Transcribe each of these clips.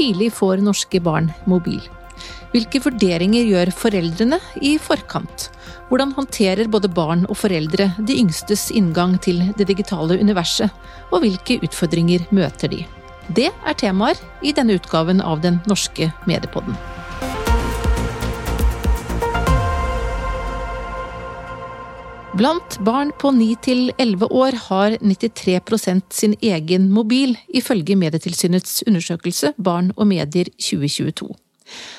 tidlig får norske barn mobil? Hvilke vurderinger gjør foreldrene i forkant? Hvordan håndterer både barn og foreldre de yngstes inngang til det digitale universet, og hvilke utfordringer møter de? Det er temaer i denne utgaven av Den norske mediepodden. Blant barn på 9 til 11 år har 93% sin egen mobil, ifølge Medietilsynets undersøkelse Barn og medier 2022.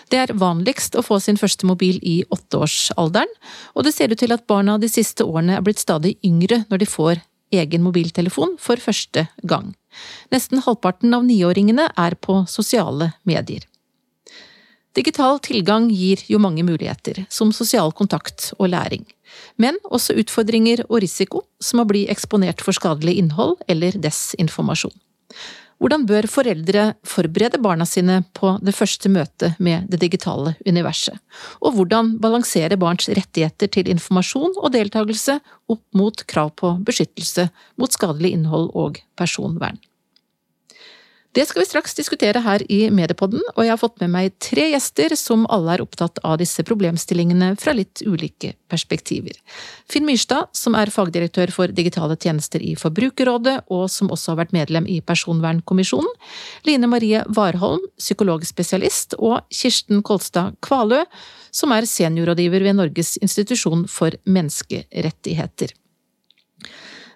Det er vanligst å få sin første mobil i åtteårsalderen, og det ser ut til at barna de siste årene er blitt stadig yngre når de får egen mobiltelefon for første gang. Nesten halvparten av niåringene er på sosiale medier. Digital tilgang gir jo mange muligheter, som sosial kontakt og læring. Men også utfordringer og risiko, som å bli eksponert for skadelig innhold eller desinformasjon. Hvordan bør foreldre forberede barna sine på det første møtet med det digitale universet? Og hvordan balansere barns rettigheter til informasjon og deltakelse opp mot krav på beskyttelse mot skadelig innhold og personvern? Det skal vi straks diskutere her i Mediepodden, og jeg har fått med meg tre gjester som alle er opptatt av disse problemstillingene fra litt ulike perspektiver. Finn Myrstad, som er fagdirektør for digitale tjenester i Forbrukerrådet, og som også har vært medlem i Personvernkommisjonen. Line Marie Warholm, psykologspesialist, og Kirsten Kolstad Kvalø, som er seniorrådgiver ved Norges institusjon for menneskerettigheter.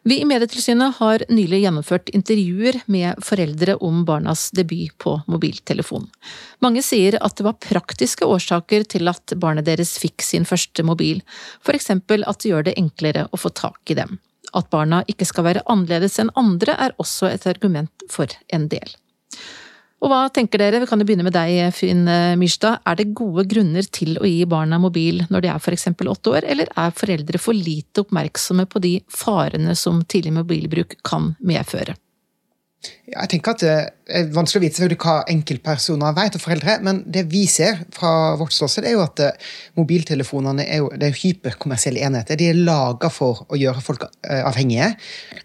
Vi i Medietilsynet har nylig gjennomført intervjuer med foreldre om barnas debut på mobiltelefon. Mange sier at det var praktiske årsaker til at barnet deres fikk sin første mobil, for eksempel at det gjør det enklere å få tak i dem. At barna ikke skal være annerledes enn andre er også et argument for en del. Og hva tenker dere, vi kan jo begynne med deg Finn Myrstad, er det gode grunner til å gi barna mobil når de er eksempel åtte år, eller er foreldre for lite oppmerksomme på de farene som tidlig mobilbruk kan medføre? Jeg tenker at Det er vanskelig å vite hva enkeltpersoner vet, og foreldre, men det vi ser fra vårt ståsted, er jo at eh, mobiltelefonene er jo, det er hyperkommersielle enheter. De er laga for å gjøre folk eh, avhengige.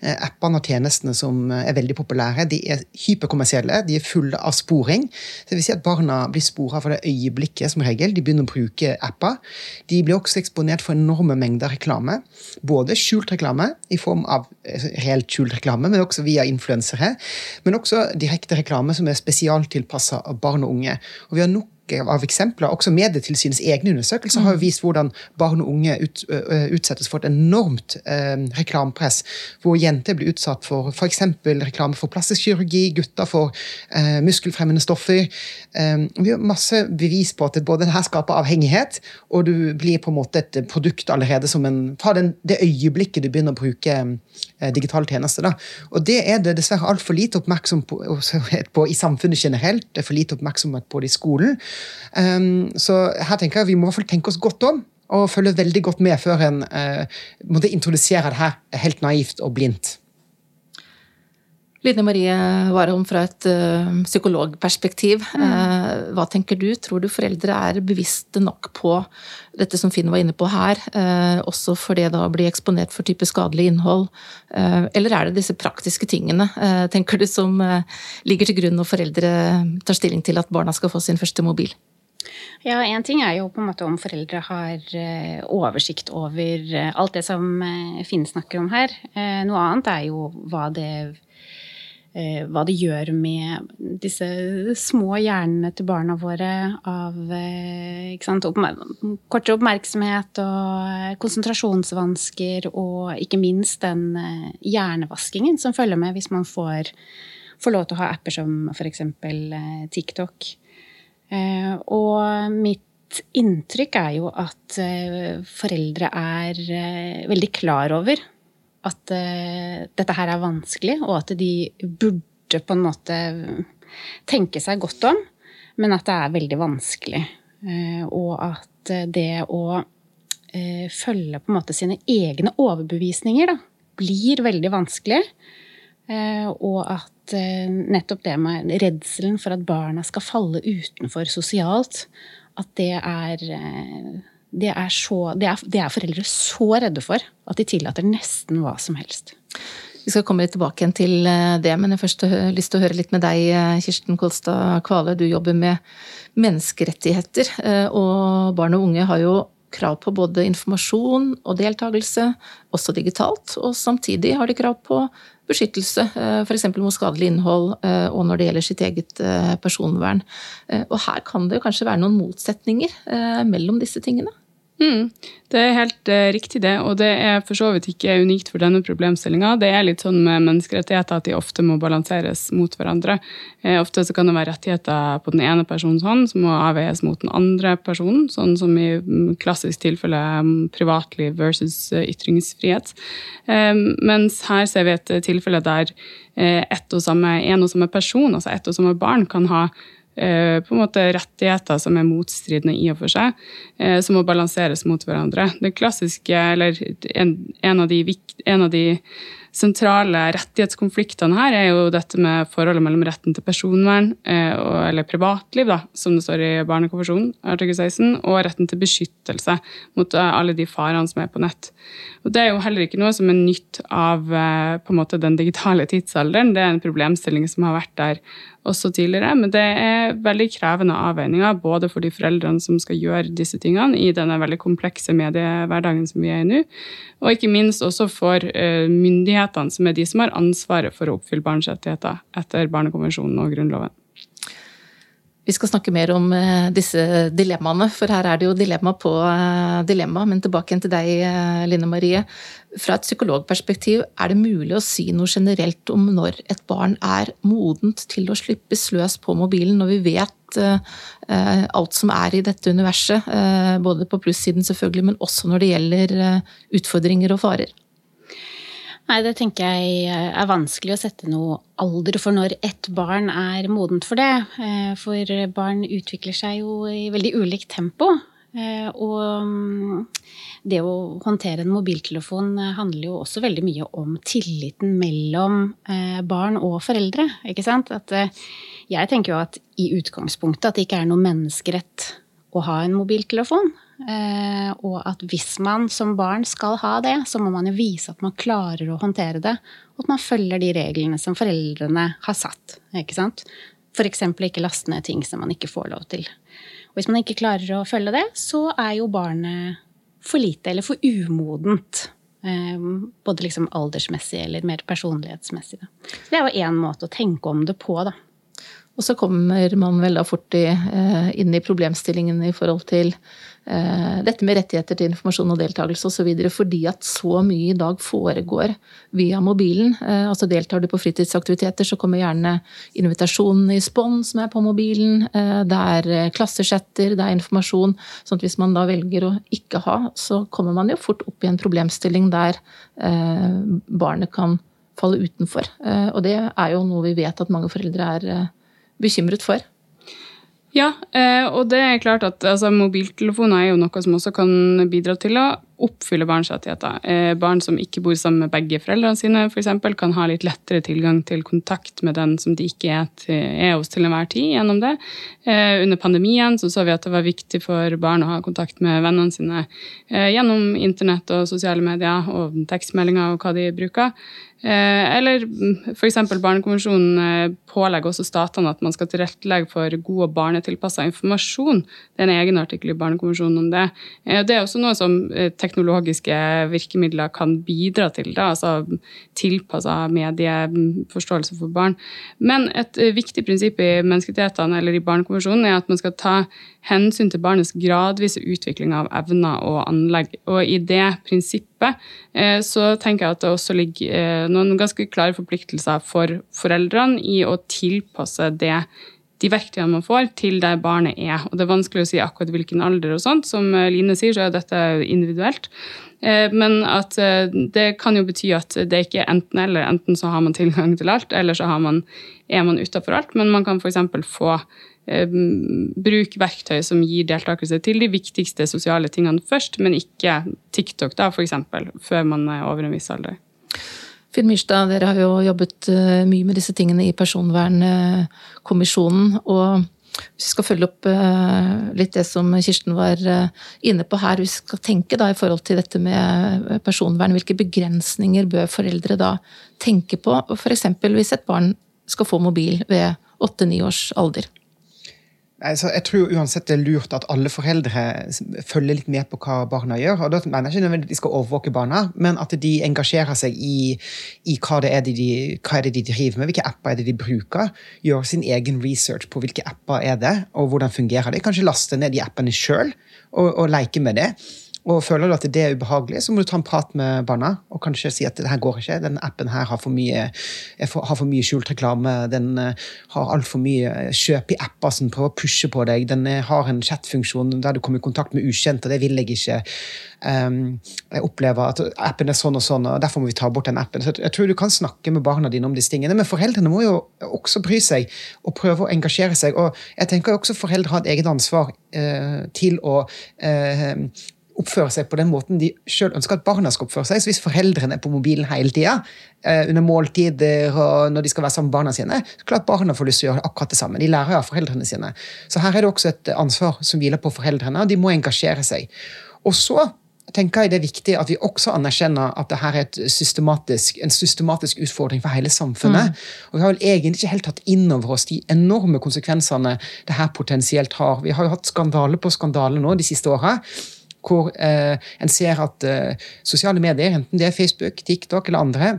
Eh, appene og tjenestene som er veldig populære, de er hyperkommersielle. De er fulle av sporing. Det vil si at Barna blir spora for det øyeblikket som regel de begynner å bruke apper. De blir også eksponert for enorme mengder reklame. Både skjult reklame i form av reelt skjult reklame, men også via influensere men også direkte reklame som er spesialtilpassa barn og unge. Og vi har nok av eksempler. Også Medietilsynets egne undersøkelser har jo vist hvordan barn og unge ut, utsettes for et enormt eh, reklamepress. Hvor jenter blir utsatt for f.eks. reklame for plastisk kirurgi, gutter for eh, muskelfremmende stoffer. vi har masse bevis på at det både her skaper avhengighet, og du blir på en måte et produkt allerede som en, fra den, det øyeblikket du begynner å bruke Eh, digitale tjenester. Da. Og det er det dessverre altfor lite oppmerksomhet på, på, i samfunnet generelt. Det er for lite oppmerksomhet på det i skolen. Um, så her tenker jeg vi må tenke oss godt om og følge veldig godt med før en uh, introdusere det her helt naivt og blindt. Line Marie Warholm, fra et uh, psykologperspektiv. Mm. Uh, hva tenker du? Tror du foreldre er bevisste nok på dette som Finn var inne på her, uh, også for det da å bli eksponert for type skadelig innhold? eller er det disse praktiske tingene, tenker du, som ligger til grunn når foreldre tar stilling til at barna skal få sin første mobil? Ja, én ting er jo på en måte om foreldre har oversikt over alt det som Finn snakker om her. Noe annet er jo hva det Eh, hva det gjør med disse små hjernene til barna våre av eh, sant, kortere oppmerksomhet og konsentrasjonsvansker, og ikke minst den eh, hjernevaskingen som følger med hvis man får, får lov til å ha apper som f.eks. TikTok. Og mitt inntrykk er jo at foreldre er veldig klar over at uh, dette her er vanskelig, og at de burde på en måte tenke seg godt om, men at det er veldig vanskelig. Uh, og at det å uh, følge på en måte sine egne overbevisninger da, blir veldig vanskelig. og at nettopp det med redselen for at barna skal falle utenfor sosialt, at det er det er, så, det, er, det er, foreldre så redde for at de tillater nesten hva som helst. Vi skal komme litt tilbake igjen til det, men jeg har først lyst til å høre litt med deg, Kirsten Kolstad Kvale. Du jobber med menneskerettigheter, og barn og unge har jo krav på både informasjon og deltakelse, også digitalt. Og samtidig har de krav på beskyttelse, eh, f.eks. mot skadelig innhold, eh, og når det gjelder sitt eget eh, personvern. Og her kan det kanskje være noen motsetninger mellom disse tingene? Mm, det er helt uh, riktig, det. Og det er for så vidt ikke unikt for denne problemstillinga. Det er litt sånn med menneskerettigheter at de ofte må balanseres mot hverandre. Eh, ofte så kan det være rettigheter på den ene personens hånd som må avveies mot den andre personen, sånn som i mm, klassisk tilfelle um, privatliv versus uh, ytringsfrihet. Um, mens her ser vi et tilfelle der uh, ett og samme, en og samme person, altså ett og samme barn, kan ha Eh, på en måte rettigheter som er motstridende i og for seg, eh, som må balanseres mot hverandre. Det klassiske, eller en, en, av, de, en av de sentrale rettighetskonfliktene her er jo dette med forholdet mellom retten til personvern, eh, eller privatliv, da, som det står i Barnekonvensjonen, artikkel 16, og retten til beskyttelse mot eh, alle de farene som er på nett. Og Det er jo heller ikke noe som er nytt av eh, på en måte den digitale tidsalderen. Det er en problemstilling som har vært der også tidligere, men det er veldig krevende avveininger både for de foreldrene som skal gjøre disse tingene i denne veldig komplekse mediehverdagen som vi er i nå, og ikke minst også for myndighetene myndighetene som er de som har ansvaret for å oppfylle barns rettigheter etter Barnekonvensjonen og Grunnloven. Vi skal snakke mer om eh, disse dilemmaene, for her er det jo dilemma på eh, dilemma. Men tilbake igjen til deg, eh, Line Marie. Fra et psykologperspektiv, er det mulig å si noe generelt om når et barn er modent til å slippes løs på mobilen, når vi vet alt som er i dette universet? Både på plussiden selvfølgelig, men også når det gjelder utfordringer og farer? Nei, det tenker jeg er vanskelig å sette noe alder for når ett barn er modent for det. Eh, for barn utvikler seg jo i veldig ulikt tempo. Eh, og mm, det å håndtere en mobiltelefon handler jo også veldig mye om tilliten mellom eh, barn og foreldre. Ikke sant? At jeg tenker jo at i utgangspunktet at det ikke er noe menneskerett å ha en mobiltelefon. Eh, og at hvis man som barn skal ha det, så må man jo vise at man klarer å håndtere det. Og at man følger de reglene som foreldrene har satt. ikke sant? F.eks. ikke laste ned ting som man ikke får lov til. Og hvis man ikke klarer å følge det, så er jo barnet for lite eller for umodent. Eh, både liksom aldersmessig eller mer personlighetsmessig. Så det er jo én måte å tenke om det på, da. Og så kommer man vel da fort i, eh, inn i problemstillingen i forhold til eh, dette med rettigheter til informasjon og deltakelse osv. fordi at så mye i dag foregår via mobilen. Eh, altså Deltar du på fritidsaktiviteter, så kommer gjerne invitasjonen i spånd som er på mobilen. Det er klassechatter, det er informasjon. sånn at hvis man da velger å ikke ha, så kommer man jo fort opp i en problemstilling der barnet kan falle utenfor. Og det er jo noe vi vet at mange foreldre er bekymret for? Ja, eh, og det er klart at altså, mobiltelefoner er jo noe som også kan bidra til å oppfylle barns rettigheter. Eh, barn som ikke bor sammen med begge foreldrene sine, f.eks., kan ha litt lettere tilgang til kontakt med den som de ikke er, til, er hos til enhver tid gjennom det. Eh, under pandemien så, så vi at det var viktig for barn å ha kontakt med vennene sine gjennom internett og sosiale medier og tekstmeldinger og hva de bruker. Eh, eller f.eks. Barnekonvensjonen eh, pålegger også statene at man skal tilrettelegge for god og barnetilpassa informasjon. Det er en egen artikkel i Barnekonvensjonen om det. Eh, det er også noe som teknologiske virkemidler kan bidra til. Da, altså Tilpassa medieforståelse for barn. Men et viktig prinsipp i menneskerettighetene eller i Barnekonvensjonen er at man skal ta hensyn til barnets gradvise utvikling av evner og anlegg. Og i det prinsippet så tenker jeg at det også ligger noen ganske klare forpliktelser for foreldrene i å tilpasse det de verktøyene man får, til der barnet er. Og Det er vanskelig å si akkurat hvilken alder, og sånt. Som Line sier, så er dette individuelt. Eh, men at eh, det kan jo bety at det ikke er enten-eller. Enten så har man tilgang til alt, eller så man, er man utafor alt. Men man kan f.eks. få eh, verktøy som gir deltakelse til de viktigste sosiale tingene først, men ikke TikTok, da, f.eks., før man er over en viss alder. Finn Myrstad, dere har jo jobbet eh, mye med disse tingene i Personvernkommisjonen. Og Hvis vi skal følge opp litt det som Kirsten var inne på her, vi skal tenke da i forhold til dette med personvern, hvilke begrensninger bør foreldre da tenke på? F.eks. hvis et barn skal få mobil ved åtte-ni års alder. Altså, jeg tror uansett det er lurt at alle foreldre følger litt med på hva barna gjør. og Da mener jeg ikke nødvendigvis de skal overvåke barna, men at de engasjerer seg i, i hva, det er de, hva er det de driver med, hvilke apper er det de bruker. Gjør sin egen research på hvilke apper er det, og hvordan fungerer det. Kanskje laste ned de appene sjøl og, og leke med det. Og føler du at det er ubehagelig, så må du ta en prat med barna og kanskje si at det her går ikke. Den appen her har for mye, har for mye skjult reklame. Den uh, har altfor mye kjøp i apper som prøver å pushe på deg. Den uh, har en chatfunksjon der du kommer i kontakt med ukjente, og det vil jeg ikke. Um, jeg opplever at appen er sånn og sånn, og derfor må vi ta bort den appen. Så jeg tror du kan snakke med barna dine om disse tingene, men foreldrene må jo også bry seg og prøve å engasjere seg. Og jeg tenker også foreldre har et eget ansvar til å oppføre seg på den måten de sjøl ønsker at barna skal oppføre seg. Så hvis foreldrene er på mobilen hele tida, eh, under måltider og når de skal være sammen med barna sine, så klart barna får lyst til å gjøre akkurat det samme. De lærer av foreldrene sine. Så her er det også et ansvar som hviler på foreldrene, og de må engasjere seg. Og så tenker jeg det er viktig at vi også anerkjenner at dette er systematisk, en systematisk utfordring for hele samfunnet. Mm. Og Vi har vel egentlig ikke helt tatt inn over oss de enorme konsekvensene det her potensielt har. Vi har jo hatt skandale på skandale nå de siste åra hvor eh, en ser at eh, sosiale medier, enten det er Facebook, TikTok eller andre,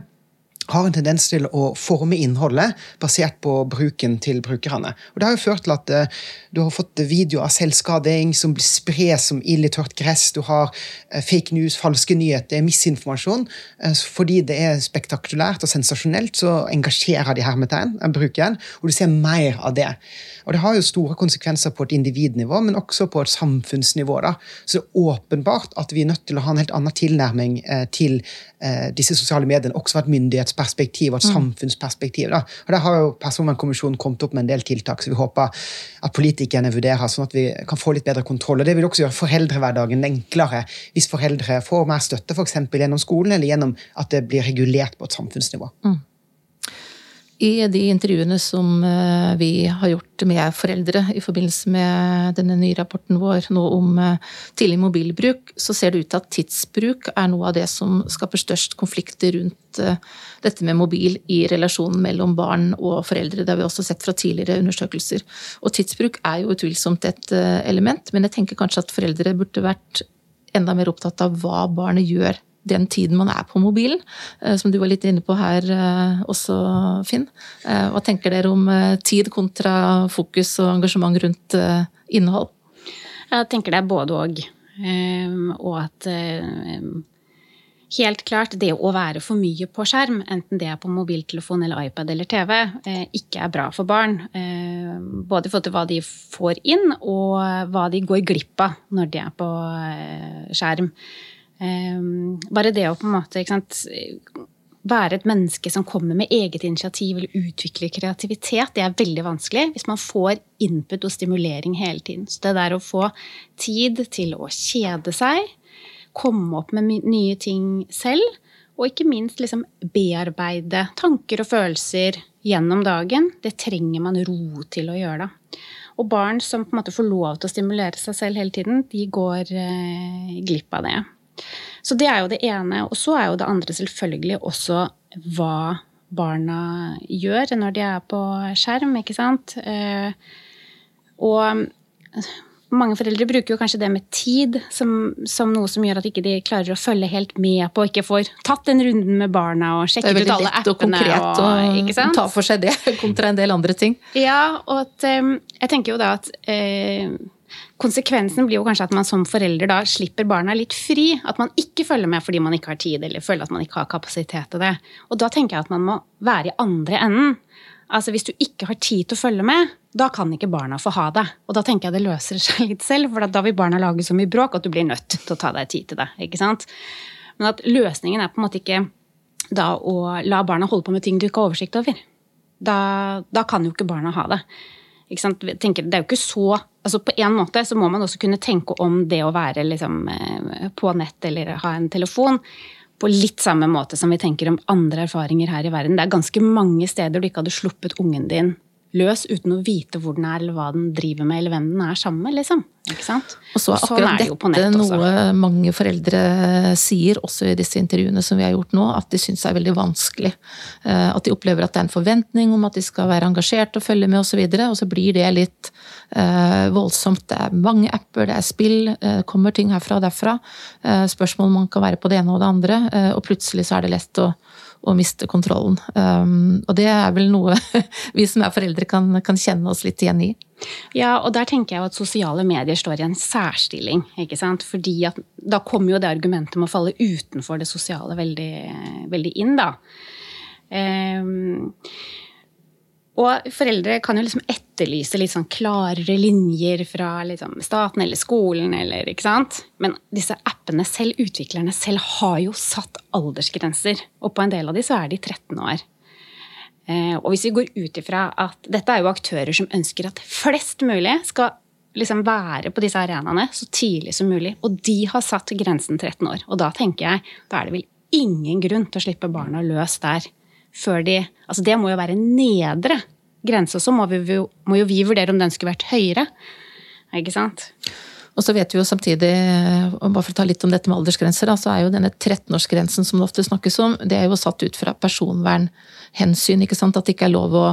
har en tendens til å forme innholdet basert på bruken til brukerne. Og Det har jo ført til at uh, du har fått videoer av selvskading som blir spres som ild i tørt gress. Du har uh, fake news, falske nyheter, misinformasjon. Uh, fordi det er spektakulært og sensasjonelt, så engasjerer de hermetegn brukeren, og du ser mer av det. Og Det har jo store konsekvenser på et individnivå, men også på et samfunnsnivå. Da. Så det er åpenbart at vi er nødt til å ha en helt annen tilnærming til disse sosiale mediene, også fra et myndighetsperspektiv og et mm. samfunnsperspektiv. Da. Og Der har jo Personvernkommisjonen kommet opp med en del tiltak, så vi håper at politikerne vurderer, sånn at vi kan få litt bedre kontroll. Og Det vil også gjøre foreldrehverdagen enklere hvis foreldre får mer støtte, f.eks. gjennom skolen eller gjennom at det blir regulert på et samfunnsnivå. Mm. I de intervjuene som eh, vi har gjort med foreldre i forbindelse med denne nye rapporten vår nå om eh, tidlig mobilbruk, så ser det ut til at tidsbruk er noe av det som skaper størst konflikter rundt eh, dette med mobil i relasjonen mellom barn og foreldre. Det har vi også sett fra tidligere undersøkelser. Og tidsbruk er jo utvilsomt et element, men jeg tenker kanskje at foreldre burde vært enda mer opptatt av hva barnet gjør den tiden man er på mobilen, eh, som du var litt inne på her eh, også, Finn. Eh, hva tenker dere om tid kontra fokus og engasjement rundt innhold? Jeg tenker det er både og. Og at helt klart det å være for mye på skjerm, enten det er på mobiltelefon eller iPad eller TV, ikke er bra for barn. Både i forhold til hva de får inn, og hva de går glipp av når de er på skjerm. Um, bare det å på en måte sant, være et menneske som kommer med eget initiativ eller utvikler kreativitet, det er veldig vanskelig hvis man får input og stimulering hele tiden. Så det der å få tid til å kjede seg, komme opp med nye ting selv, og ikke minst liksom bearbeide tanker og følelser gjennom dagen, det trenger man ro til å gjøre da. Og barn som på en måte får lov til å stimulere seg selv hele tiden, de går eh, glipp av det. Så det er jo det ene. Og så er jo det andre selvfølgelig også hva barna gjør når de er på skjerm, ikke sant. Eh, og mange foreldre bruker jo kanskje det med tid som, som, noe som gjør at ikke de klarer å følge helt med på, ikke får tatt den runden med barna og sjekket ut alle appene. Det er veldig lett og konkret å ta for seg det, kontra en del andre ting. Ja, og at, um, jeg tenker jo da at uh, konsekvensen blir jo kanskje at man som forelder da slipper barna litt fri. At man ikke følger med fordi man ikke har tid, eller føler at man ikke har kapasitet til det. Og da tenker jeg at man må være i andre enden. Altså Hvis du ikke har tid til å følge med, da kan ikke barna få ha det. Og da tenker jeg det løser seg litt selv, for da vil barna lage så mye bråk at du blir nødt til å ta deg tid til det. ikke sant? Men at løsningen er på en måte ikke da å la barna holde på med ting du ikke har oversikt over. Da, da kan jo ikke barna ha det. Ikke Tenker, det er jo ikke så altså På en måte så må man også kunne tenke om det å være liksom, eh, på nett eller ha en telefon på litt samme måte som vi tenker om andre erfaringer her i verden. Det er ganske mange steder du ikke hadde sluppet ungen din løs uten å vite hvor den er, eller hva den driver med, eller hvem den er sammen med. liksom. Ikke sant? Og så er sånn er det jo på dette nett også. noe mange foreldre sier, også i disse intervjuene som vi har gjort nå, at de syns er veldig vanskelig. Eh, At de opplever at det er en forventning om at de skal være engasjert og følge med osv., og, så og så blir det litt eh, voldsomt. Det er mange apper, det er spill, det kommer ting herfra og derfra. Eh, spørsmål man kan være på det ene og det andre, eh, og plutselig så er det lett å å miste kontrollen. Um, og det er vel noe vi som er foreldre kan, kan kjenne oss litt igjen i. Ja, og der tenker jeg jo at sosiale medier står i en særstilling. ikke sant? Fordi at da kommer jo det argumentet om å falle utenfor det sosiale veldig, veldig inn, da. Ehm, og foreldre kan jo liksom etterlyse litt sånn klarere linjer fra liksom staten eller skolen. Eller? Men disse appene selv, utviklerne selv, har jo satt aldersgrenser. Og på en del av de så er de 13 år. Eh, og hvis vi går ut ifra at dette er jo aktører som ønsker at flest mulig skal liksom være på disse arenaene så tidlig som mulig, og de har satt grensen 13 år. Og da tenker jeg, da er det vel ingen grunn til å slippe barna løs der før de Altså det må jo være nedre grense, og så må, vi, må jo vi vurdere om den skulle vært høyere. Ikke sant? Og så vet vi jo samtidig, og bare for å ta litt om dette med aldersgrenser, så er jo denne 13-årsgrensen som det ofte snakkes om, det er jo satt ut fra personvernhensyn. ikke sant? At det ikke er lov å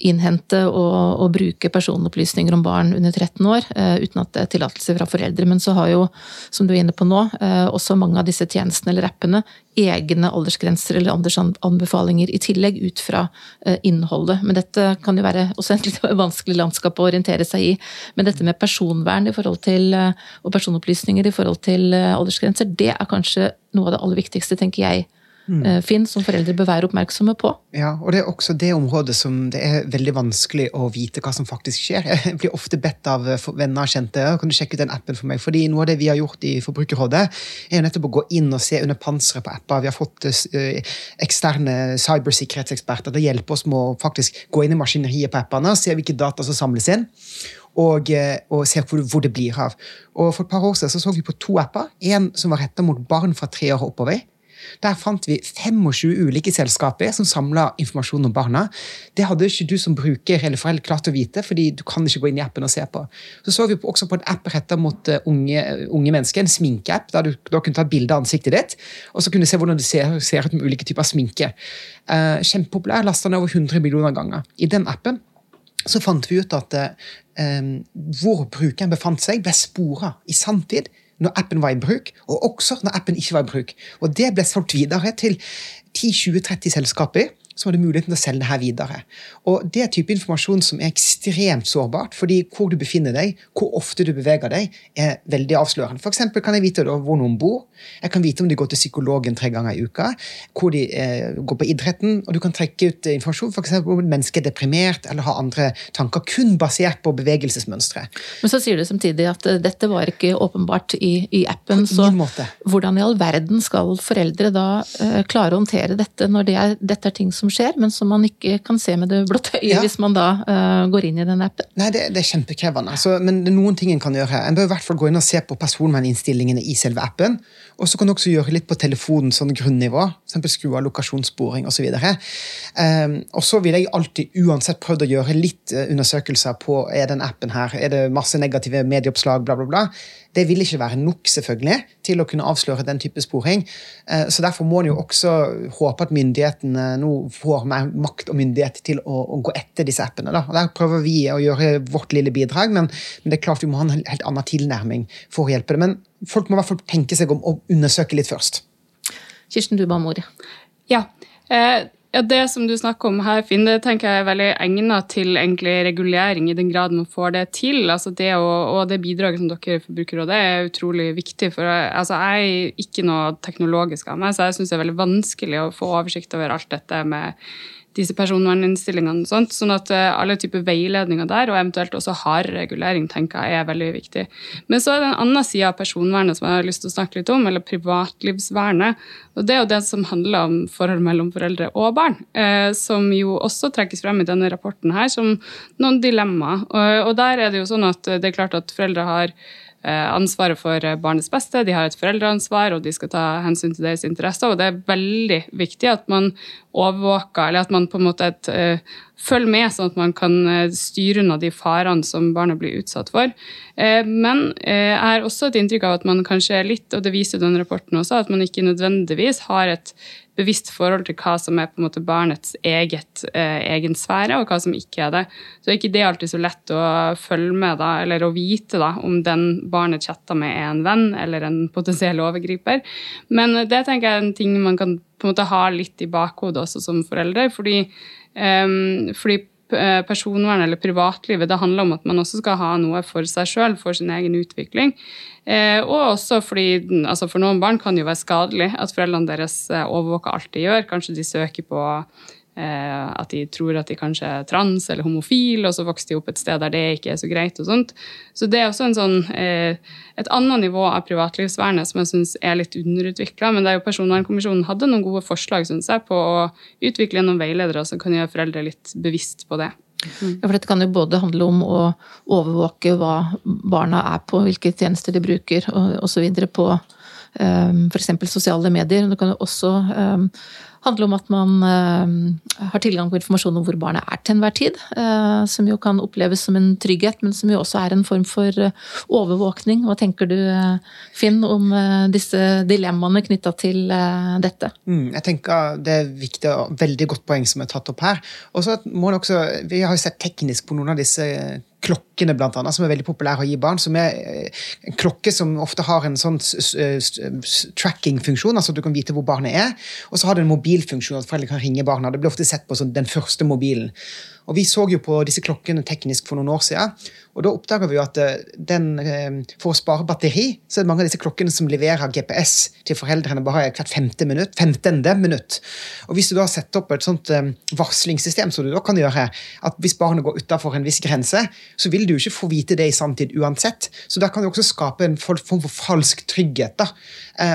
innhente og, og bruke personopplysninger om barn under 13 år eh, uten at det er tillatelse fra foreldre. Men så har jo, som du er inne på nå, eh, også mange av disse tjenestene eller appene egne aldersgrenser eller aldersanbefalinger i tillegg ut fra eh, innholdet. Men dette kan jo være også et litt vanskelig landskap å orientere seg i. Men dette med personvern i forhold til, og personopplysninger i forhold til aldersgrenser, det er kanskje noe av det aller viktigste, tenker jeg, eh, Finn, som foreldre bør være oppmerksomme på. Ja, og det er også det området som det er veldig vanskelig å vite hva som faktisk skjer. Jeg blir ofte bedt av eh, venner og kjente kan du sjekke ut den appen for meg. Fordi noe av det vi har gjort i Forbrukerrådet, er jo nettopp å gå inn og se under panseret på apper. Vi har fått eh, eksterne cybersikkerhetseksperter til å hjelpe oss med å faktisk gå inn i maskineriet på appene, se hvilke data som samles inn. Og, og se hvor, hvor det blir av. Og For et par år siden så, så vi på to apper. En som var retta mot barn fra tre år og oppover. Der fant vi 25 ulike selskaper som samla informasjon om barna. Det hadde ikke du som bruker eller forelder klart å vite, fordi du kan ikke gå inn i appen og se på. Så så vi også på en app retta mot eh, unge, unge mennesker, en sminkeapp, der du da kunne ta et bilde av ansiktet ditt, og så kunne du se hvordan det ser, ser ut med ulike typer sminke. Uh, Kjempepopulær, lasta ned over 100 millioner ganger. I den appen så fant vi ut at eh, hvor brukeren befant seg, ble spora i sanntid når appen var i bruk, og også når appen ikke var i bruk. Og det ble solgt videre til 10-20-30 selskaper som hadde muligheten til å selge det her videre. Og Det er type informasjon som er ekstremt sårbart, fordi hvor du befinner deg, hvor ofte du beveger deg, er veldig avslørende. For eksempel kan jeg vite hvor noen bor, jeg kan vite om de går til psykologen tre ganger i uka, hvor de eh, går på idretten, og du kan trekke ut informasjon for eksempel om et menneske er deprimert eller har andre tanker, kun basert på bevegelsesmønstre. Men så sier du samtidig at eh, dette var ikke åpenbart i, i appen. Så måte. hvordan i all verden skal foreldre da eh, klare å håndtere dette når det er, dette er ting som skjer, men som man ikke kan se med det blotte øyet Ja. hvis man da uh, går inn i den appen? Nei, det, det er kjempekrevende. altså, men det er noen ting en kan gjøre. En bør i hvert fall gå inn og se på personverninnstillingene i selve appen. Og så kan du også gjøre litt på telefonen, sånn grunnivå. Eksempel skru av lokasjonssporing osv. Um, og så vil jeg alltid uansett prøvd å gjøre litt eh, undersøkelser på er den appen her, er det masse negative medieoppslag, bla, bla, bla. Det vil ikke være nok selvfølgelig til å kunne avsløre den type sporing. Uh, Så Derfor må en jo også håpe at myndighetene nå får mer makt og myndighet til å, å gå etter disse appene. Da. Og Der prøver vi å gjøre vårt lille bidrag, men, men det er klart vi må ha en helt annen tilnærming for å hjelpe det. Men folk må i hvert fall tenke seg om å undersøke litt først. Kirsten, du ba om ordet. Ja. Eh, ja, Det som du snakker om her, Finn, det tenker jeg er veldig egnet til egentlig regulering, i den grad man får det til. Altså det og, og det bidraget som dere i Forbrukerrådet er utrolig viktig. for altså Jeg er ikke noe teknologisk av meg, så jeg syns det er veldig vanskelig å få oversikt over alt dette med disse personverninnstillingene. og sånt, Sånn at eh, alle typer veiledninger der, og eventuelt også hard regulering, tenker jeg er veldig viktig. Men så er det en annen side av personvernet som jeg har lyst til å snakke litt om, eller privatlivsvernet. og Det er jo det som handler om forhold mellom foreldre og barn, eh, som jo også trekkes frem i denne rapporten her som noen dilemmaer. Og, der er det jo sånn at det er klart at foreldre har eh, ansvaret for barnets beste, de har et foreldreansvar, og de skal ta hensyn til deres interesser. Og det er veldig viktig at man overvåker, eller at man på en måte et, eh, følge med, sånn at man kan eh, styre unna de farene som barnet blir utsatt for. Eh, men eh, jeg har også et inntrykk av at man kanskje er litt, og det viser den rapporten også, at man ikke nødvendigvis har et bevisst forhold til hva som er på en måte barnets eget, eh, egen sfære, og hva som ikke er det. Så er ikke det alltid så lett å følge med, da, eller å vite da, om den barnet chatter med er en venn eller en potensiell overgriper. Men det tenker jeg er en ting man kan på en måte ha litt i bakhodet også som forelder. fordi eh, fordi personvern eller privatlivet. Det handler om at man også skal ha noe for seg sjøl, for sin egen utvikling. Eh, og også fordi altså For noen barn kan det jo være skadelig at foreldrene deres eh, overvåker alt de gjør. Kanskje de søker på Eh, at de tror at de kanskje er trans eller homofil, og så vokser de opp et sted der det ikke er så greit. og sånt. Så det er også sånn, eh, et annet nivå av privatlivsvernet som jeg syns er litt underutvikla. Men det er jo Personvernkommisjonen hadde noen gode forslag synes jeg, på å utvikle noen veiledere som kan gjøre foreldre litt bevisst på det. Mm. Ja, for Dette kan jo både handle om å overvåke hva barna er på, hvilke tjenester de bruker osv. på um, f.eks. sosiale medier. Det kan jo også um, handler om at man uh, har tilgang på informasjon om hvor barnet er til enhver tid. Uh, som jo kan oppleves som en trygghet, men som jo også er en form for uh, overvåkning. Hva tenker du, Finn, om disse dilemmaene knytta til dette? Mm, jeg tenker Det er viktig og veldig godt poeng som er tatt opp her. Og så må det også, Vi har jo sett teknisk på noen av disse klokkene, blant annet, som er veldig populære å gi barn. som er En klokke som ofte har en sånn tracking-funksjon, altså du kan vite hvor barnet er. Og så har det en mobilfunksjon, at foreldre kan ringe barna. Det blir ofte sett på som den første mobilen. Og Vi så jo på disse klokkene teknisk for noen år siden, og da oppdaga vi jo at eh, den, eh, for å spare batteri, så er det mange av disse klokkene som leverer GPS til foreldrene bare hvert femte minutt, femtende minutt. Og Hvis du da setter opp et sånt eh, varslingssystem, så du da kan gjøre at hvis barnet går utafor en viss grense, så vil du ikke få vite det i sanntid uansett. Så da kan du også skape en form for falsk trygghet. da.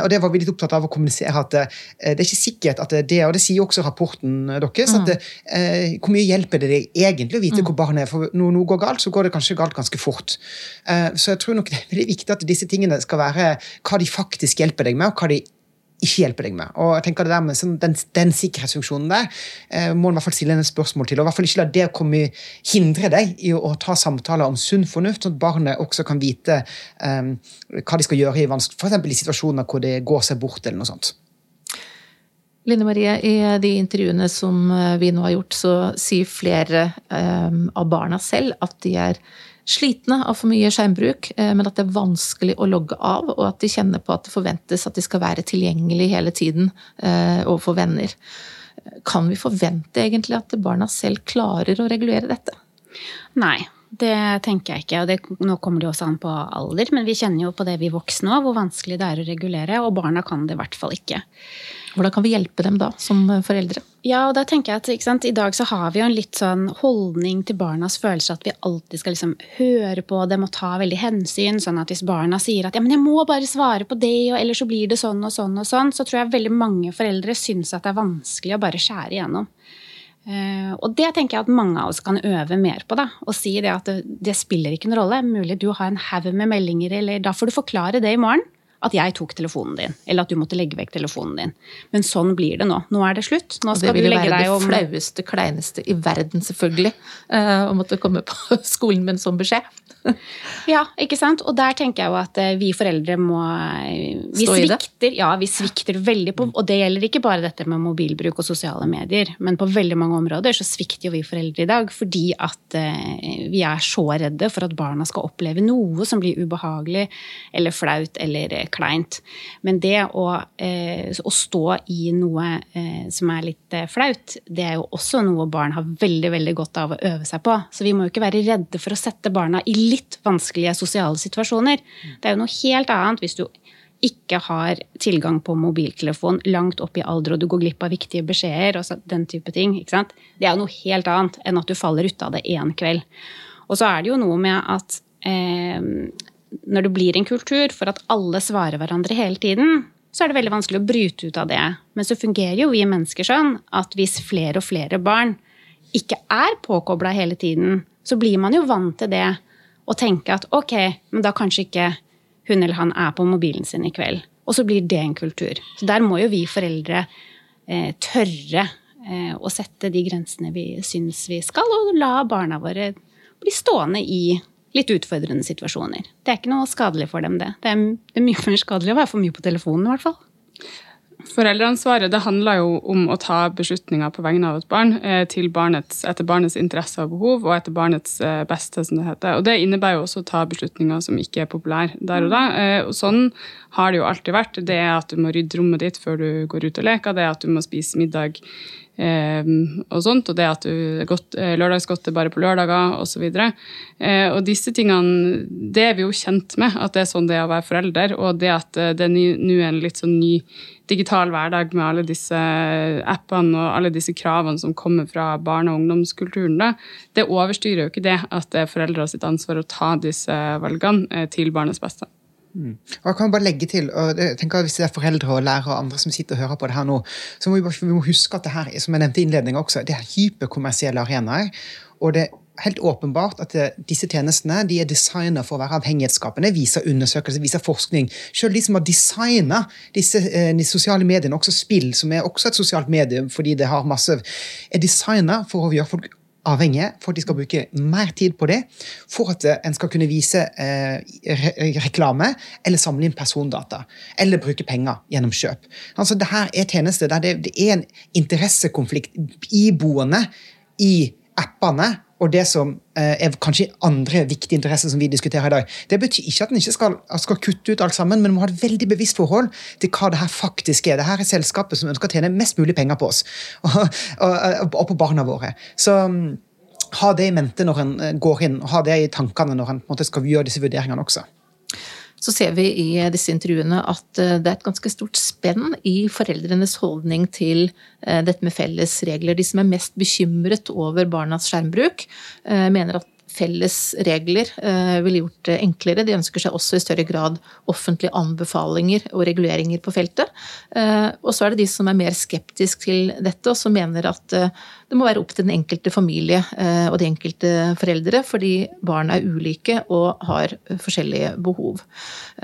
Og det var vi litt opptatt av å kommunisere at det er ikke sikkert at det er, og det sier jo også rapporten deres, at det, hvor mye hjelper det deg egentlig vite hvor barnet er. For når noe går galt, så går det kanskje galt ganske fort. Eh, så jeg tror nok det er veldig viktig at disse tingene skal være hva de faktisk hjelper deg med, og hva de ikke hjelper deg med. Og jeg tenker det der med sånn, den, den, sikkerhetsfunksjonen der eh, må en hvert fall stille en spørsmål til. og i hvert fall ikke la det komme, hindre deg i å, å ta samtaler om sunn fornuft, sånn at barnet også kan vite um, hva de skal gjøre i, for i situasjoner hvor det går seg bort. eller noe sånt. Line Marie, i de intervjuene som eh, vi nå har gjort, så sier flere eh, av barna selv at de er slitne av for mye skjermbruk, eh, men at det er vanskelig å logge av, og at de kjenner på at det forventes at de skal være tilgjengelig hele tiden overfor venner. Kan vi forvente egentlig at barna selv klarer å regulere dette? Nei, det tenker jeg ikke. og det, Nå kommer det også an på alder, men vi kjenner jo på det vi voksne òg, hvor vanskelig det er å regulere. Og barna kan det i hvert fall ikke. Hvordan kan vi hjelpe dem da, som foreldre? Ja, og da tenker jeg at sant, I dag så har vi jo en litt sånn holdning til barnas følelser at vi alltid skal liksom høre på dem og ta veldig hensyn. sånn at Hvis barna sier at ja, men jeg må bare svare på det, og ellers så blir det sånn og sånn, og sånn, så tror jeg veldig mange foreldre syns at det er vanskelig å bare skjære igjennom. Uh, og det tenker jeg at mange av oss kan øve mer på. da, Og si det at det, det spiller ikke noen rolle. Mulig du har en haug med meldinger, eller da får du forklare det i morgen at jeg tok telefonen din, eller at du måtte legge vekk telefonen din. Men sånn blir det nå. Nå er det slutt. Nå skal du legge deg om det vil jo være det flaueste, kleineste i verden, selvfølgelig, å måtte komme på skolen med en sånn beskjed. ja, ikke sant. Og der tenker jeg jo at uh, vi foreldre må uh, Vi Stå svikter. Ja, vi svikter veldig på Og det gjelder ikke bare dette med mobilbruk og sosiale medier, men på veldig mange områder så svikter jo vi foreldre i dag fordi at vi er så redde for at barna skal oppleve noe som blir ubehagelig eller flaut eller kleint. Men det å, eh, å stå i noe eh, som er litt eh, flaut, det er jo også noe barn har veldig veldig godt av å øve seg på. Så vi må jo ikke være redde for å sette barna i litt vanskelige sosiale situasjoner. Det er jo noe helt annet hvis du ikke har tilgang på mobiltelefon langt opp i alder, og du går glipp av viktige beskjeder og den type ting. Det er jo noe helt annet enn at du faller ut av det én kveld. Og så er det jo noe med at eh, når det blir en kultur for at alle svarer hverandre hele tiden, så er det veldig vanskelig å bryte ut av det. Men så fungerer jo vi mennesker sånn at hvis flere og flere barn ikke er påkobla hele tiden, så blir man jo vant til det og tenke at ok, men da kanskje ikke hun eller han er på mobilen sin i kveld. Og så blir det en kultur. Så der må jo vi foreldre eh, tørre å sette de grensene vi syns vi skal, og la barna våre bli stående i litt utfordrende situasjoner. Det er ikke noe skadelig for dem, det. Det er, det er mye mer skadelig å være for mye på telefonen, i hvert fall. Foreldreansvaret det handler jo om å ta beslutninger på vegne av et barn eh, barnets, etter barnets interesser og behov og etter barnets eh, beste, som det heter. Og Det innebærer jo også å ta beslutninger som ikke er populære der og da. Eh, og Sånn har det jo alltid vært. Det er at du må rydde rommet ditt før du går ut og leker, det er at du må spise middag eh, og sånt, og det at du godt, eh, lørdagsgodtet bare på lørdager osv. Eh, og disse tingene det er vi jo kjent med, at det er sånn det er å være forelder. Og det at det er en litt sånn ny digital hverdag med alle disse appene og alle disse kravene som kommer fra barne- og ungdomskulturen, da, det overstyrer jo ikke det at det er foreldre sitt ansvar å ta disse valgene til barnets beste. Mm. Og jeg kan bare legge til, og jeg tenker Hvis det er foreldre og lærere og andre som sitter og hører på det her nå, så må vi, bare, vi må huske at det her som jeg nevnte i innledningen også, det er hyperkommersielle arenaer. og det er helt åpenbart at det, disse tjenestene de er designet for å være avhengighetsskapende. viser undersøkelser, viser forskning. Selv de som har designa disse eh, de sosiale mediene, også spill, som er også et sosialt medium fordi det har masse, er designa for å gjøre folk avhengige for at de skal bruke mer tid på det, for at eh, en skal kunne vise eh, reklame eller samle inn persondata. Eller bruke penger gjennom kjøp. Altså, det her er tjenester der det, det er en interessekonflikt iboende i appene og det som eh, er kanskje andre viktige interesser som vi diskuterer i dag. Det betyr ikke at en ikke skal, skal, kutte ut alt sammen, men må ha et veldig bevisst forhold til hva det her faktisk er. Det her er selskapet som ønsker å tjene mest mulig penger på oss og, og, og på barna våre. Så mm, ha det i mente når en eh, går inn, og ha det i tankene når en skal gjøre disse vurderingene også så ser vi i disse intervjuene at eh, det er et ganske stort spenn i foreldrenes holdning til eh, dette med felles regler. De som er mest bekymret over barnas skjermbruk, eh, mener at felles regler eh, ville gjort det enklere. De ønsker seg også i større grad offentlige anbefalinger og reguleringer på feltet. Eh, og så er det de som er mer skeptisk til dette, og som mener at eh, det må være opp til den enkelte familie og de enkelte foreldre, fordi barn er ulike og har forskjellige behov.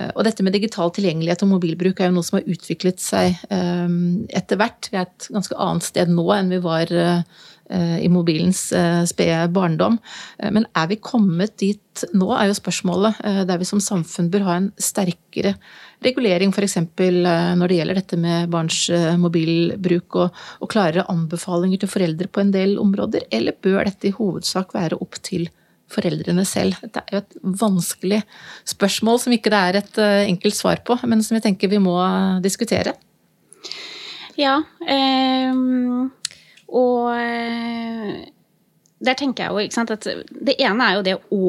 Og dette med digital tilgjengelighet og mobilbruk er jo noe som har utviklet seg etter hvert. Vi er et ganske annet sted nå enn vi var i mobilens eh, spede barndom. Eh, men er vi kommet dit nå, er jo spørsmålet. Der vi som samfunn bør ha en sterkere regulering, f.eks. når det gjelder dette med barns mobilbruk, og, og klarere anbefalinger til foreldre på en del områder? Eller bør dette i hovedsak være opp til foreldrene selv? Det er jo et vanskelig spørsmål som ikke det er et enkelt svar på, men som jeg tenker vi må diskutere. Ja. Eh, og eh, der tenker jeg jo ikke sant, at det ene er jo det å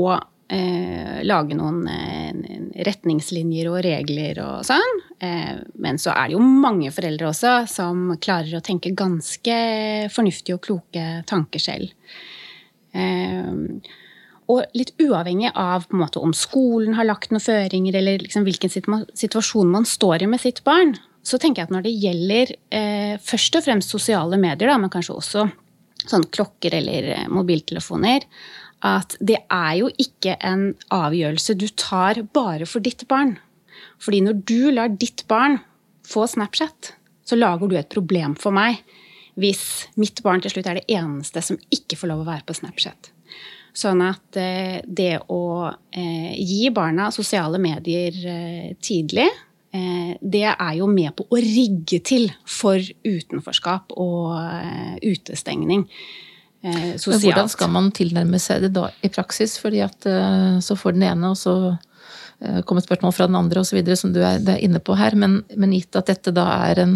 eh, lage noen eh, retningslinjer og regler og sånn. Eh, men så er det jo mange foreldre også som klarer å tenke ganske fornuftige og kloke tanker selv. Eh, og litt uavhengig av måte, om skolen har lagt noen føringer, eller liksom hvilken situasjon man står i med sitt barn, så tenker jeg at når det gjelder eh, først og fremst sosiale medier, da, men kanskje også sånn klokker eller eh, mobiltelefoner, at det er jo ikke en avgjørelse du tar bare for ditt barn. Fordi når du lar ditt barn få Snapchat, så lager du et problem for meg hvis mitt barn til slutt er det eneste som ikke får lov å være på Snapchat. Sånn at eh, det å eh, gi barna sosiale medier tidlig det er jo med på å rigge til for utenforskap og eh, utestengning. Sosialt. sosialt. Hvordan skal man tilnærme seg det da i praksis? Fordi at så får den ene, og så kommer spørsmål fra den andre osv., som du er, er, inne på her. Men, men, gitt at dette da er en,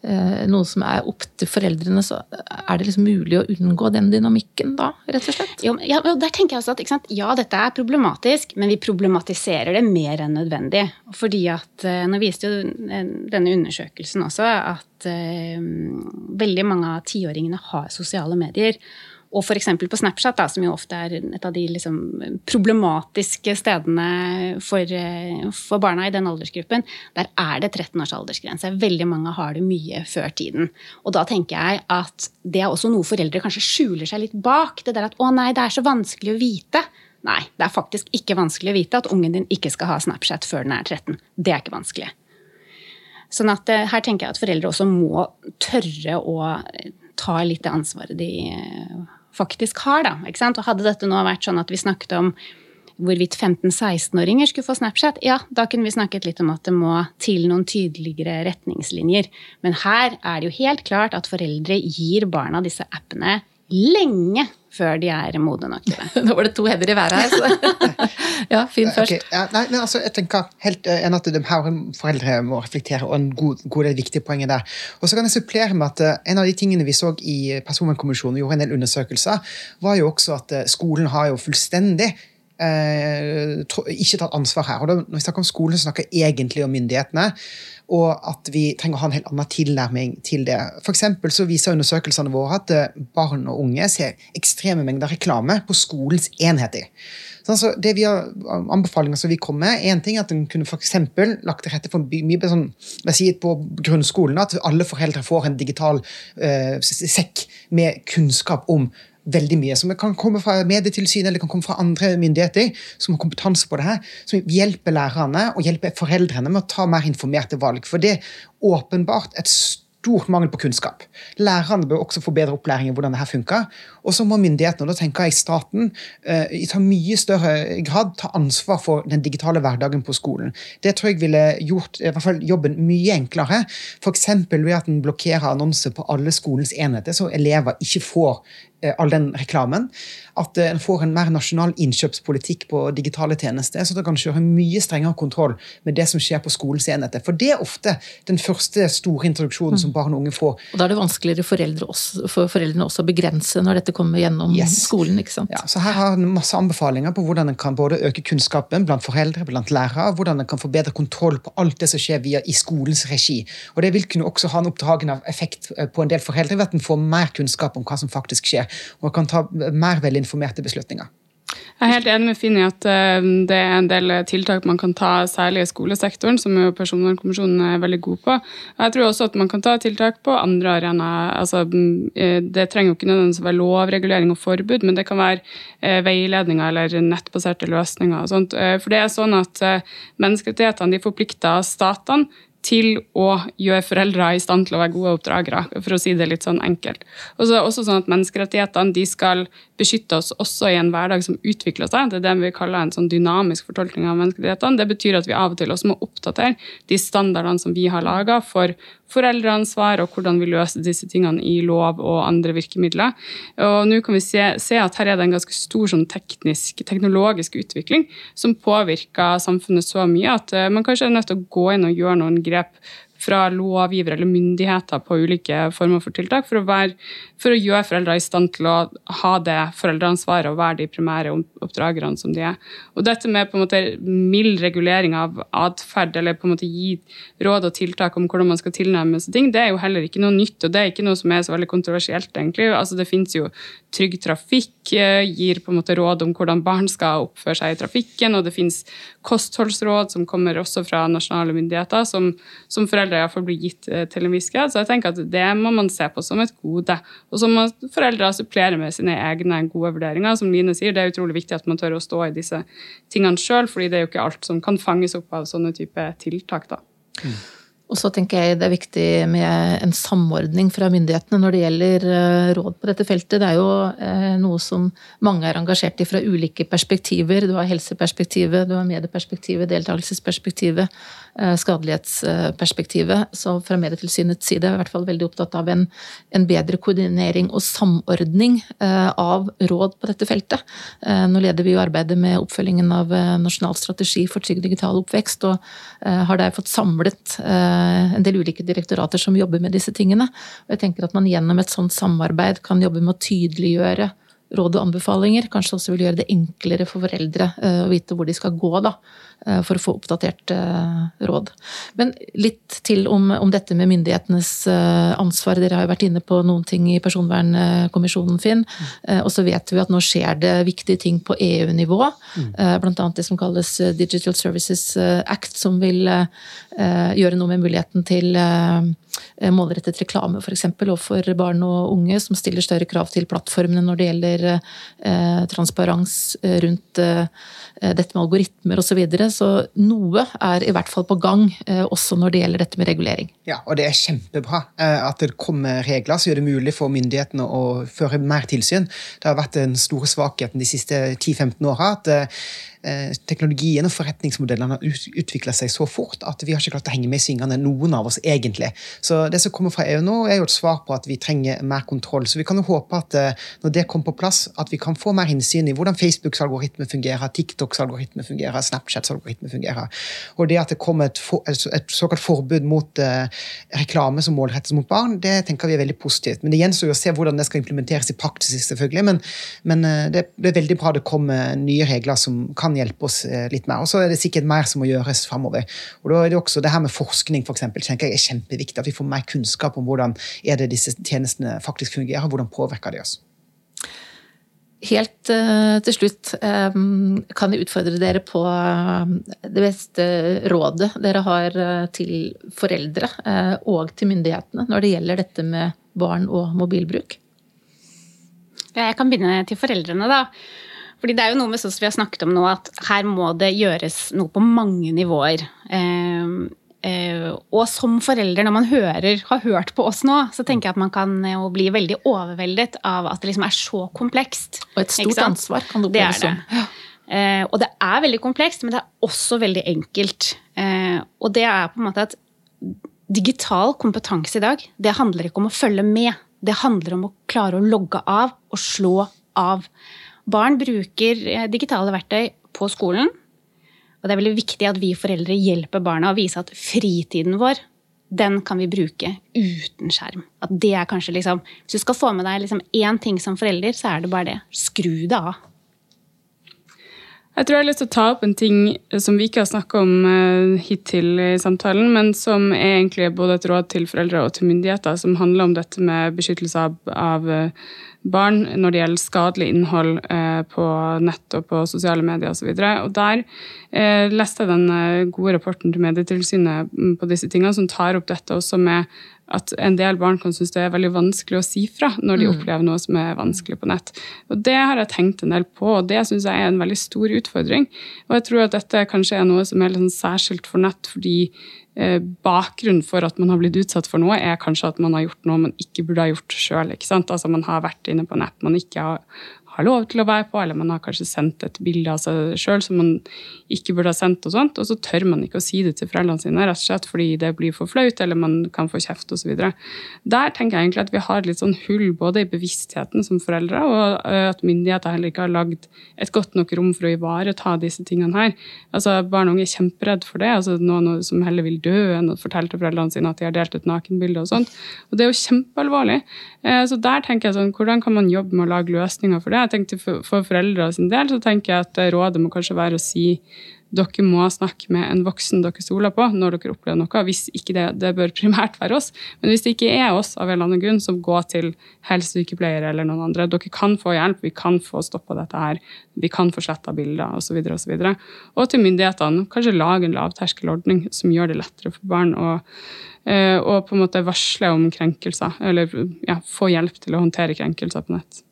noe som er opp til foreldrene, så er det liksom mulig å unngå den dynamikken da, rett og slett? Jo, ja, der tenker jeg også at Ja, dette er problematisk, men vi problematiserer det mer enn nødvendig. Fordi at Nå viste jo denne undersøkelsen også at uh, veldig mange av tiåringene har sosiale medier. Og f.eks. på Snapchat, da, som jo ofte er et av de liksom, problematiske stedene for, eh, for, barna i den aldersgruppen, der er det 13 års aldersgrense. Veldig mange har det mye før tiden. Og da tenker jeg at det er også noe foreldre kanskje skjuler seg litt bak. Det der at 'å nei, det er så vanskelig å vite'. Nei, det er faktisk ikke vanskelig å vite at ungen din ikke skal ha Snapchat før den er 13. Det er ikke vanskelig. Sånn at eh, her tenker jeg at foreldre også må tørre å ta litt det ansvaret de faktisk har. Da, ikke sant? Og hadde dette nå vært sånn at vi snakket om hvorvidt 15-16-åringer skulle få Snapchat, ja, da kunne vi snakket litt om at det må til noen tydeligere retningslinjer. Men her er det jo helt klart at foreldre gir barna disse appene lenge før de er modne nok til det. Nå var det to hender i været her, så ja, fin først. Okay, ja, nei, men altså, jeg tenker helt enig at de her foreldre må reflektere, og en god, god del viktige poenger der. Og så kan jeg supplere med at uh, en av de tingene vi så i Personvernkommisjonen, gjorde en del undersøkelser, var jo også at uh, skolen har jo fullstendig ikke tatt ansvar her. Og da, når vi snakker om skolen, så snakker jeg egentlig om myndighetene og at vi trenger å ha en helt annen tilnærming til det. For så viser undersøkelsene våre at eh, barn og unge ser ekstreme mengder reklame på skolens enheter. Så altså, det vi har Anbefalinger som vi kommer med, en ting er at en kunne for lagt til rette for mye sånn, si på grunnskolen, at alle foreldre får en digital uh, sekk med kunnskap om veldig mye. Som kan komme fra Medietilsynet eller kan komme fra andre myndigheter som har kompetanse på det her. Som hjelper lærerne og hjelper foreldrene med å ta mer informerte valg. For det er åpenbart et stort mangel på kunnskap. Lærerne bør også få bedre opplæring i hvordan det her funker. Og så må myndighetene, og da tenker jeg staten, uh, i ta mye større grad ta ansvar for den digitale hverdagen på skolen. Det tror jeg ville gjort i hvert fall jobben mye enklere. F.eks. ved at en blokkerer annonser på alle skolens enheter, så elever ikke får all den reklamen. At uh, en får en mer nasjonal innkjøpspolitikk på digitale tjenester, så det kan kjøre mye strengere kontroll med det som skjer på skolens enheter. For det er ofte den første store introduksjonen mm. som barn og unge får. Og Da er det vanskeligere for, også, for foreldrene også å begrense når dette dette kommer gjennom yes. skolen. ikke sant? Ja, så Her har en masse anbefalinger på hvordan en kan både øke kunnskapen blant foreldre, blant lærere, hvordan en kan få bedre kontroll på alt det som skjer via i skolens regi. Og Det vil kunne også ha en oppdragende effekt eh, på en del foreldre ved at en får mer kunnskap om hva som faktisk skjer, og kan ta mer velinformerte beslutninger. Jeg er helt enig med Finn i at eh, det er en del tiltak man kan ta, særlig i skolesektoren, som jo Personvernkommisjonen er veldig god på. Jeg tror også at man kan ta tiltak på andre arenaer. Altså, mm, eh, det trenger jo ikke nødvendigvis å være lovregulering og forbud, men det kan være eh, veiledninger eller nettbaserte løsninger. og sånt. For det er sånn at Menneskerettighetene de forplikter statene til å gjøre foreldre i stand til å være gode oppdragere, for å si det litt sånn enkelt. Og så er det også sånn at Menneskerettighetene de skal beskytte oss også i en hverdag som utvikler seg. Det er det vi kaller en sånn dynamisk fortolkning av menneskerettighetene. Det betyr at vi av og til også må oppdatere de standardene som vi har laga for foreldreansvar og hvordan vi løser disse tingene i lov og andre virkemidler. Og nå kan vi se, se at her er det en ganske stor sånn teknisk, teknologisk utvikling som påvirker samfunnet så mye at uh, man kanskje er nødt til å gå inn og gjøre noen grep fra lovgiver eller myndigheter på ulike former for tiltak for å, være, for å gjøre foreldre i stand til å ha det foreldreansvaret og være de primære oppdragerne som de er. Og dette med på en måte mild regulering av atferd, eller på en måte gi råd og tiltak om hvordan man skal tilnærme seg ting, det er jo heller ikke noe nytt, og det er ikke noe som er så veldig kontroversielt, egentlig. Altså, det finnes jo Trygg Trafikk eh, gir på en måte råd om hvordan barn skal oppføre seg i trafikken, og det finnes kostholdsråd som kommer også fra nasjonale myndigheter, som, som foreldre iallfall blir gitt eh, til en viss grad. Så jeg tenker at det må man se på som et gode. Og så må foreldre supplere med sine egne gode vurderinger. Som Line sier, det er utrolig viktig at man tør å stå i disse tingene sjøl, fordi det er jo ikke alt som kan fanges opp av sånne type tiltak. da. Mm. Og så tenker jeg det er viktig med en samordning fra myndighetene når det gjelder eh, råd på dette feltet. Det er jo eh, noe som mange er engasjert i fra ulike perspektiver. Du har helseperspektivet, du har medieperspektivet, deltakelsesperspektivet. Eh, skadelighetsperspektivet. Så fra Medietilsynets side er jeg i hvert fall veldig opptatt av en, en bedre koordinering og samordning av råd på dette feltet. Nå leder vi jo arbeidet med oppfølgingen av nasjonal strategi for trygg digital oppvekst, og har der fått samlet en del ulike direktorater som jobber med disse tingene. Og jeg tenker at man gjennom et sånt samarbeid kan jobbe med å tydeliggjøre råd og anbefalinger. Kanskje også vil gjøre det enklere for foreldre å vite hvor de skal gå da, Eh, for å få oppdatert eh, råd. Men litt til om, om, dette med myndighetenes eh, ansvar. Dere har jo vært inne på noen ting i Personvernkommisjonen, Finn. Mm. Og så vet vi at nå skjer det viktige ting på EU-nivå. Bl.a. Blant annet det som kalles Digital Services Act, som vil gjøre noe med muligheten til målrettet reklame f.eks. overfor barn og unge, som stiller større krav til plattformene når det gjelder transparens rundt dette med algoritmer osv. så noe er i hvert fall på gang, også når det gjelder dette med regulering. Ja, og det er kjempebra at det kommer regler som gjør det mulig for myndighetene å føre mer tilsyn. Det har vært den store svakheten de siste 10-15 åra at Eh, teknologien og forretningsmodellene har utvikla seg så fort at vi har ikke klart å henge med i svingene, noen av oss egentlig. Så det som kommer fra EU nå, er jo et svar på at vi trenger mer kontroll. Så vi kan jo håpe at eh, når det kommer på plass, at vi kan få mer innsyn i hvordan Facebooks algoritme fungerer, TikToks algoritme fungerer, Snapchats algoritme fungerer. Og det at det kommer et, for, et såkalt forbud mot uh, reklame som målrettes mot barn, det tenker vi er veldig positivt. Men det gjenstår jo å se hvordan det skal implementeres i praksis, selvfølgelig. Men, men det, er veldig bra det kommer nye regler som kan kan hjelpe oss eh, litt mer. Og så er det sikkert mer som må gjøres framover. Og da er det også det her med forskning for eksempel, tenker jeg er kjempeviktig. At vi får mer kunnskap om hvordan er det disse tjenestene faktisk fungerer, og hvordan påvirker de oss. Helt uh, til slutt, um, kan jeg utfordre dere på det beste rådet dere har til foreldre og til myndighetene når det gjelder dette med barn og mobilbruk? Jeg kan begynne til foreldrene, da. Fordi det er jo noe med sånn som vi har snakket om nå, at her må det gjøres noe på mange nivåer. Eh, eh, og som forelder, når man hører, har hørt på oss nå, så tenker jeg at man kan jo bli veldig overveldet av at det liksom er så komplekst. Og et stort ansvar kan det oppleves som. Ja. Eh, og det er veldig komplekst, men det er også veldig enkelt. Eh, og det er på en måte at digital kompetanse i dag, det handler ikke om å følge med. Det handler om å klare å logge av og slå av. Barn bruker eh, digitale verktøy på skolen. Og det er veldig viktig at vi foreldre hjelper barna å vise at fritiden vår den kan vi bruke uten skjerm. At det er kanskje liksom, Hvis du skal få med deg liksom én ting som forelder, så er det bare det. Skru det av. Jeg tror jeg har lyst til å ta opp en ting som vi ikke har snakka om uh, hittil i samtalen, men som er egentlig både et råd til foreldre og til myndigheter, som handler om dette med beskyttelse av, av uh, barn når det gjelder skadelig innhold eh, på nett og på sosiale medier osv. Der eh, leste jeg den eh, gode rapporten til Medietilsynet mm, på disse tingene, som tar opp dette også med at en del barn kan synes det er veldig vanskelig å si fra når de mm. opplever noe som er vanskelig på nett. Og Det har jeg tenkt en del på, og det syns jeg er en veldig stor utfordring. Og jeg tror at dette kanskje er noe som er litt sånn særskilt for nett, fordi Eh, bakgrunnen for at man har blitt utsatt for noe, er kanskje at man har gjort noe man ikke burde ha gjort sjøl. Altså man har vært inne på nett man ikke har har lov til å være på, eller man har kanskje sendt et bilde av seg sjøl som man ikke burde ha sendt, og sånt, og så tør man ikke å si det til foreldrene sine, rett og slett fordi det blir for flaut, eller man kan få kjeft osv. Der tenker jeg egentlig at vi har litt sånn hull både i bevisstheten som foreldre, og eh, at myndigheter heller ikke har lagd et godt nok rom for å ivareta disse tingene her. Altså, Barn og unge er kjemperedd for det. altså Noen som heller vil dø enn å fortelle til foreldrene sine at de har delt et nakenbilde og sånt. Og det er jo kjempealvorlig. Eh, så der tenker jeg sånn, hvordan kan man jobbe med å lage løsninger for det? Tenkte For, for foreldre sin del så tenker jeg at rådet må kanskje være å si dere må snakke med en voksen dere stoler på når dere opplever noe. Hvis ikke det, det bør primært være oss. Men hvis det ikke er oss, av en eller annen grunn, så gå til helsesykepleiere eller noen andre. Dere kan få hjelp, vi kan få stoppa dette her. Vi kan få sletta bilder osv. Og, så videre, og, og til myndighetene, kanskje lage en lavterskelordning som gjør det lettere for barn å eh, og på en måte varsle om krenkelser, eller ja, få hjelp til å håndtere krenkelser på nett.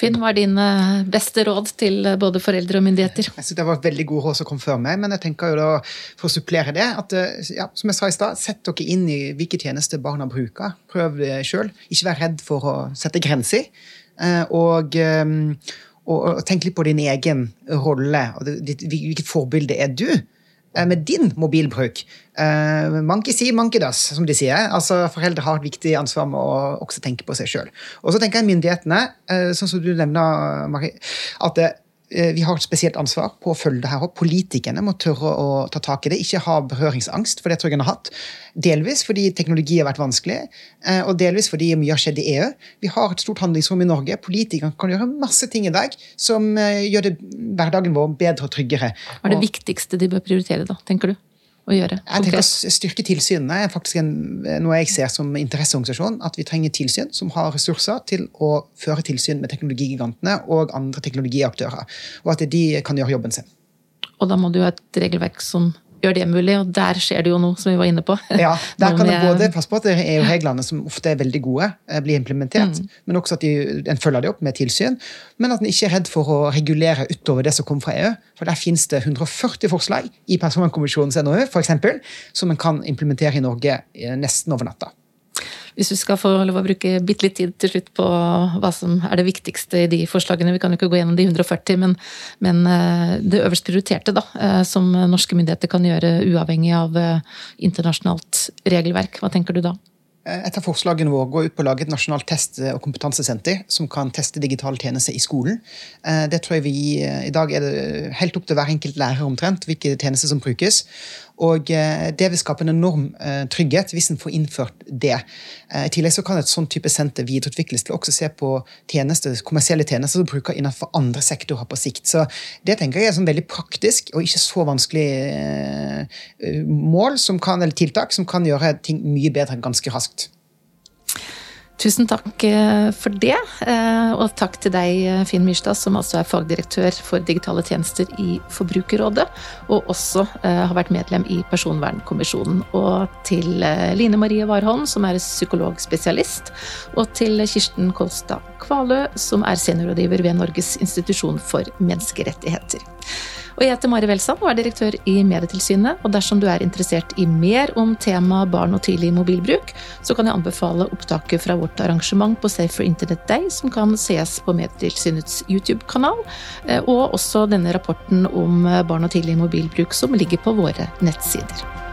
Finn, hva er dine beste råd til både foreldre og myndigheter? Jeg synes Det var veldig gode råd som kom før meg, men jeg tenker jo da, for å supplere det, at eh, ja, som jeg sa i stad, sett dere inn i hvilke tjenester barna bruker. Prøv det sjøl. Ikke vær redd for å sette grenser. Eh, og, eh, og, og tenk litt på din egen rolle. og Hvilket forbilde er du? Eh, med din mobilbruk. Uh, monkey see, monkey does, som de sier. Altså, Foreldre har et viktig ansvar med å også tenke på seg sjøl. Og så tenker jeg myndighetene, uh, sånn som du nevner, Marie, at det, Eh, vi har et spesielt ansvar på å følge det her opp. Politikerne må tørre å ta tak i det, ikke ha berøringsangst, for det tror jeg en har hatt. Delvis fordi teknologi har vært vanskelig, eh, og delvis fordi mye har skjedd i EU. Vi har et stort handlingsrom i Norge. Politikerne kan gjøre masse ting i dag som eh, gjør det, hverdagen vår bedre og tryggere. Hva er det viktigste de bør prioritere, da, tenker du? Å gjøre? Jeg tenker å Styrke tilsynene er faktisk en, noe jeg ser som interesseorganisasjon. At vi trenger tilsyn som har ressurser til å føre tilsyn med teknologigigantene og andre teknologiaktører. Og at de kan gjøre jobben sin. Og da må du ha et regelverk som gjør det mulig, og der skjer det jo noe, som vi var inne på. Ja, Der kan det både passe på at det er jo reglene som ofte er veldig gode, eh, blir implementert, mm. men også at de, en følger det opp med tilsyn. Men at en ikke er redd for å regulere utover det som kommer fra EU. For der finnes det 140 forslag i Personvernkommisjonens NOU, eksempel, som en kan implementere i Norge eh, nesten over natta. Hvis du skal få lov å bruke bitte litt tid til slutt på hva som er det viktigste i de forslagene. Vi kan jo ikke gå gjennom de 140, men, men eh, det øverst prioriterte, da, eh, som norske myndigheter kan gjøre uavhengig av eh, internasjonalt regelverk. Hva tenker du da? Et av forslagene våre går ut på å lage et nasjonalt test- og kompetansesenter som kan teste digitale tjenester i skolen. Det tror jeg vi, I dag er det helt opp til hver enkelt lærer omtrent hvilke tjenester som brukes. Og eh, det vil skape en enorm eh, trygghet hvis en får innført det. Eh, I tillegg så kan et sånn type senter videreutvikles til å se på tjenester, kommersielle tjenester som bruker innenfor andre sektorer på sikt. Så det tenker jeg er sånn veldig praktisk og ikke så vanskelig mål som kan, eller tiltak som kan gjøre ting mye bedre ganske raskt. Tusen takk eh, for det, eh, og takk til deg, eh, Finn Myrstad, som altså er fagdirektør for digitale tjenester i Forbrukerrådet, og også har vært medlem i Personvernkommisjonen. Og til Line Marie Warholm, som er psykologspesialist, og til Kirsten Kolstad Kvalø, som er seniorrådgiver ved Norges institusjon for menneskerettigheter. Og jeg heter Mari Welsand og er direktør i Medietilsynet. Og dersom du er interessert i mer om temaet barn og tidlig mobilbruk, så kan jeg anbefale opptaket fra vårt arrangement på Safer Internet Day, som kan sees på Medietilsynets YouTube-kanal, eh, og også denne rapporten om barn og tidlig mobilbruk som ligger på våre nettsider.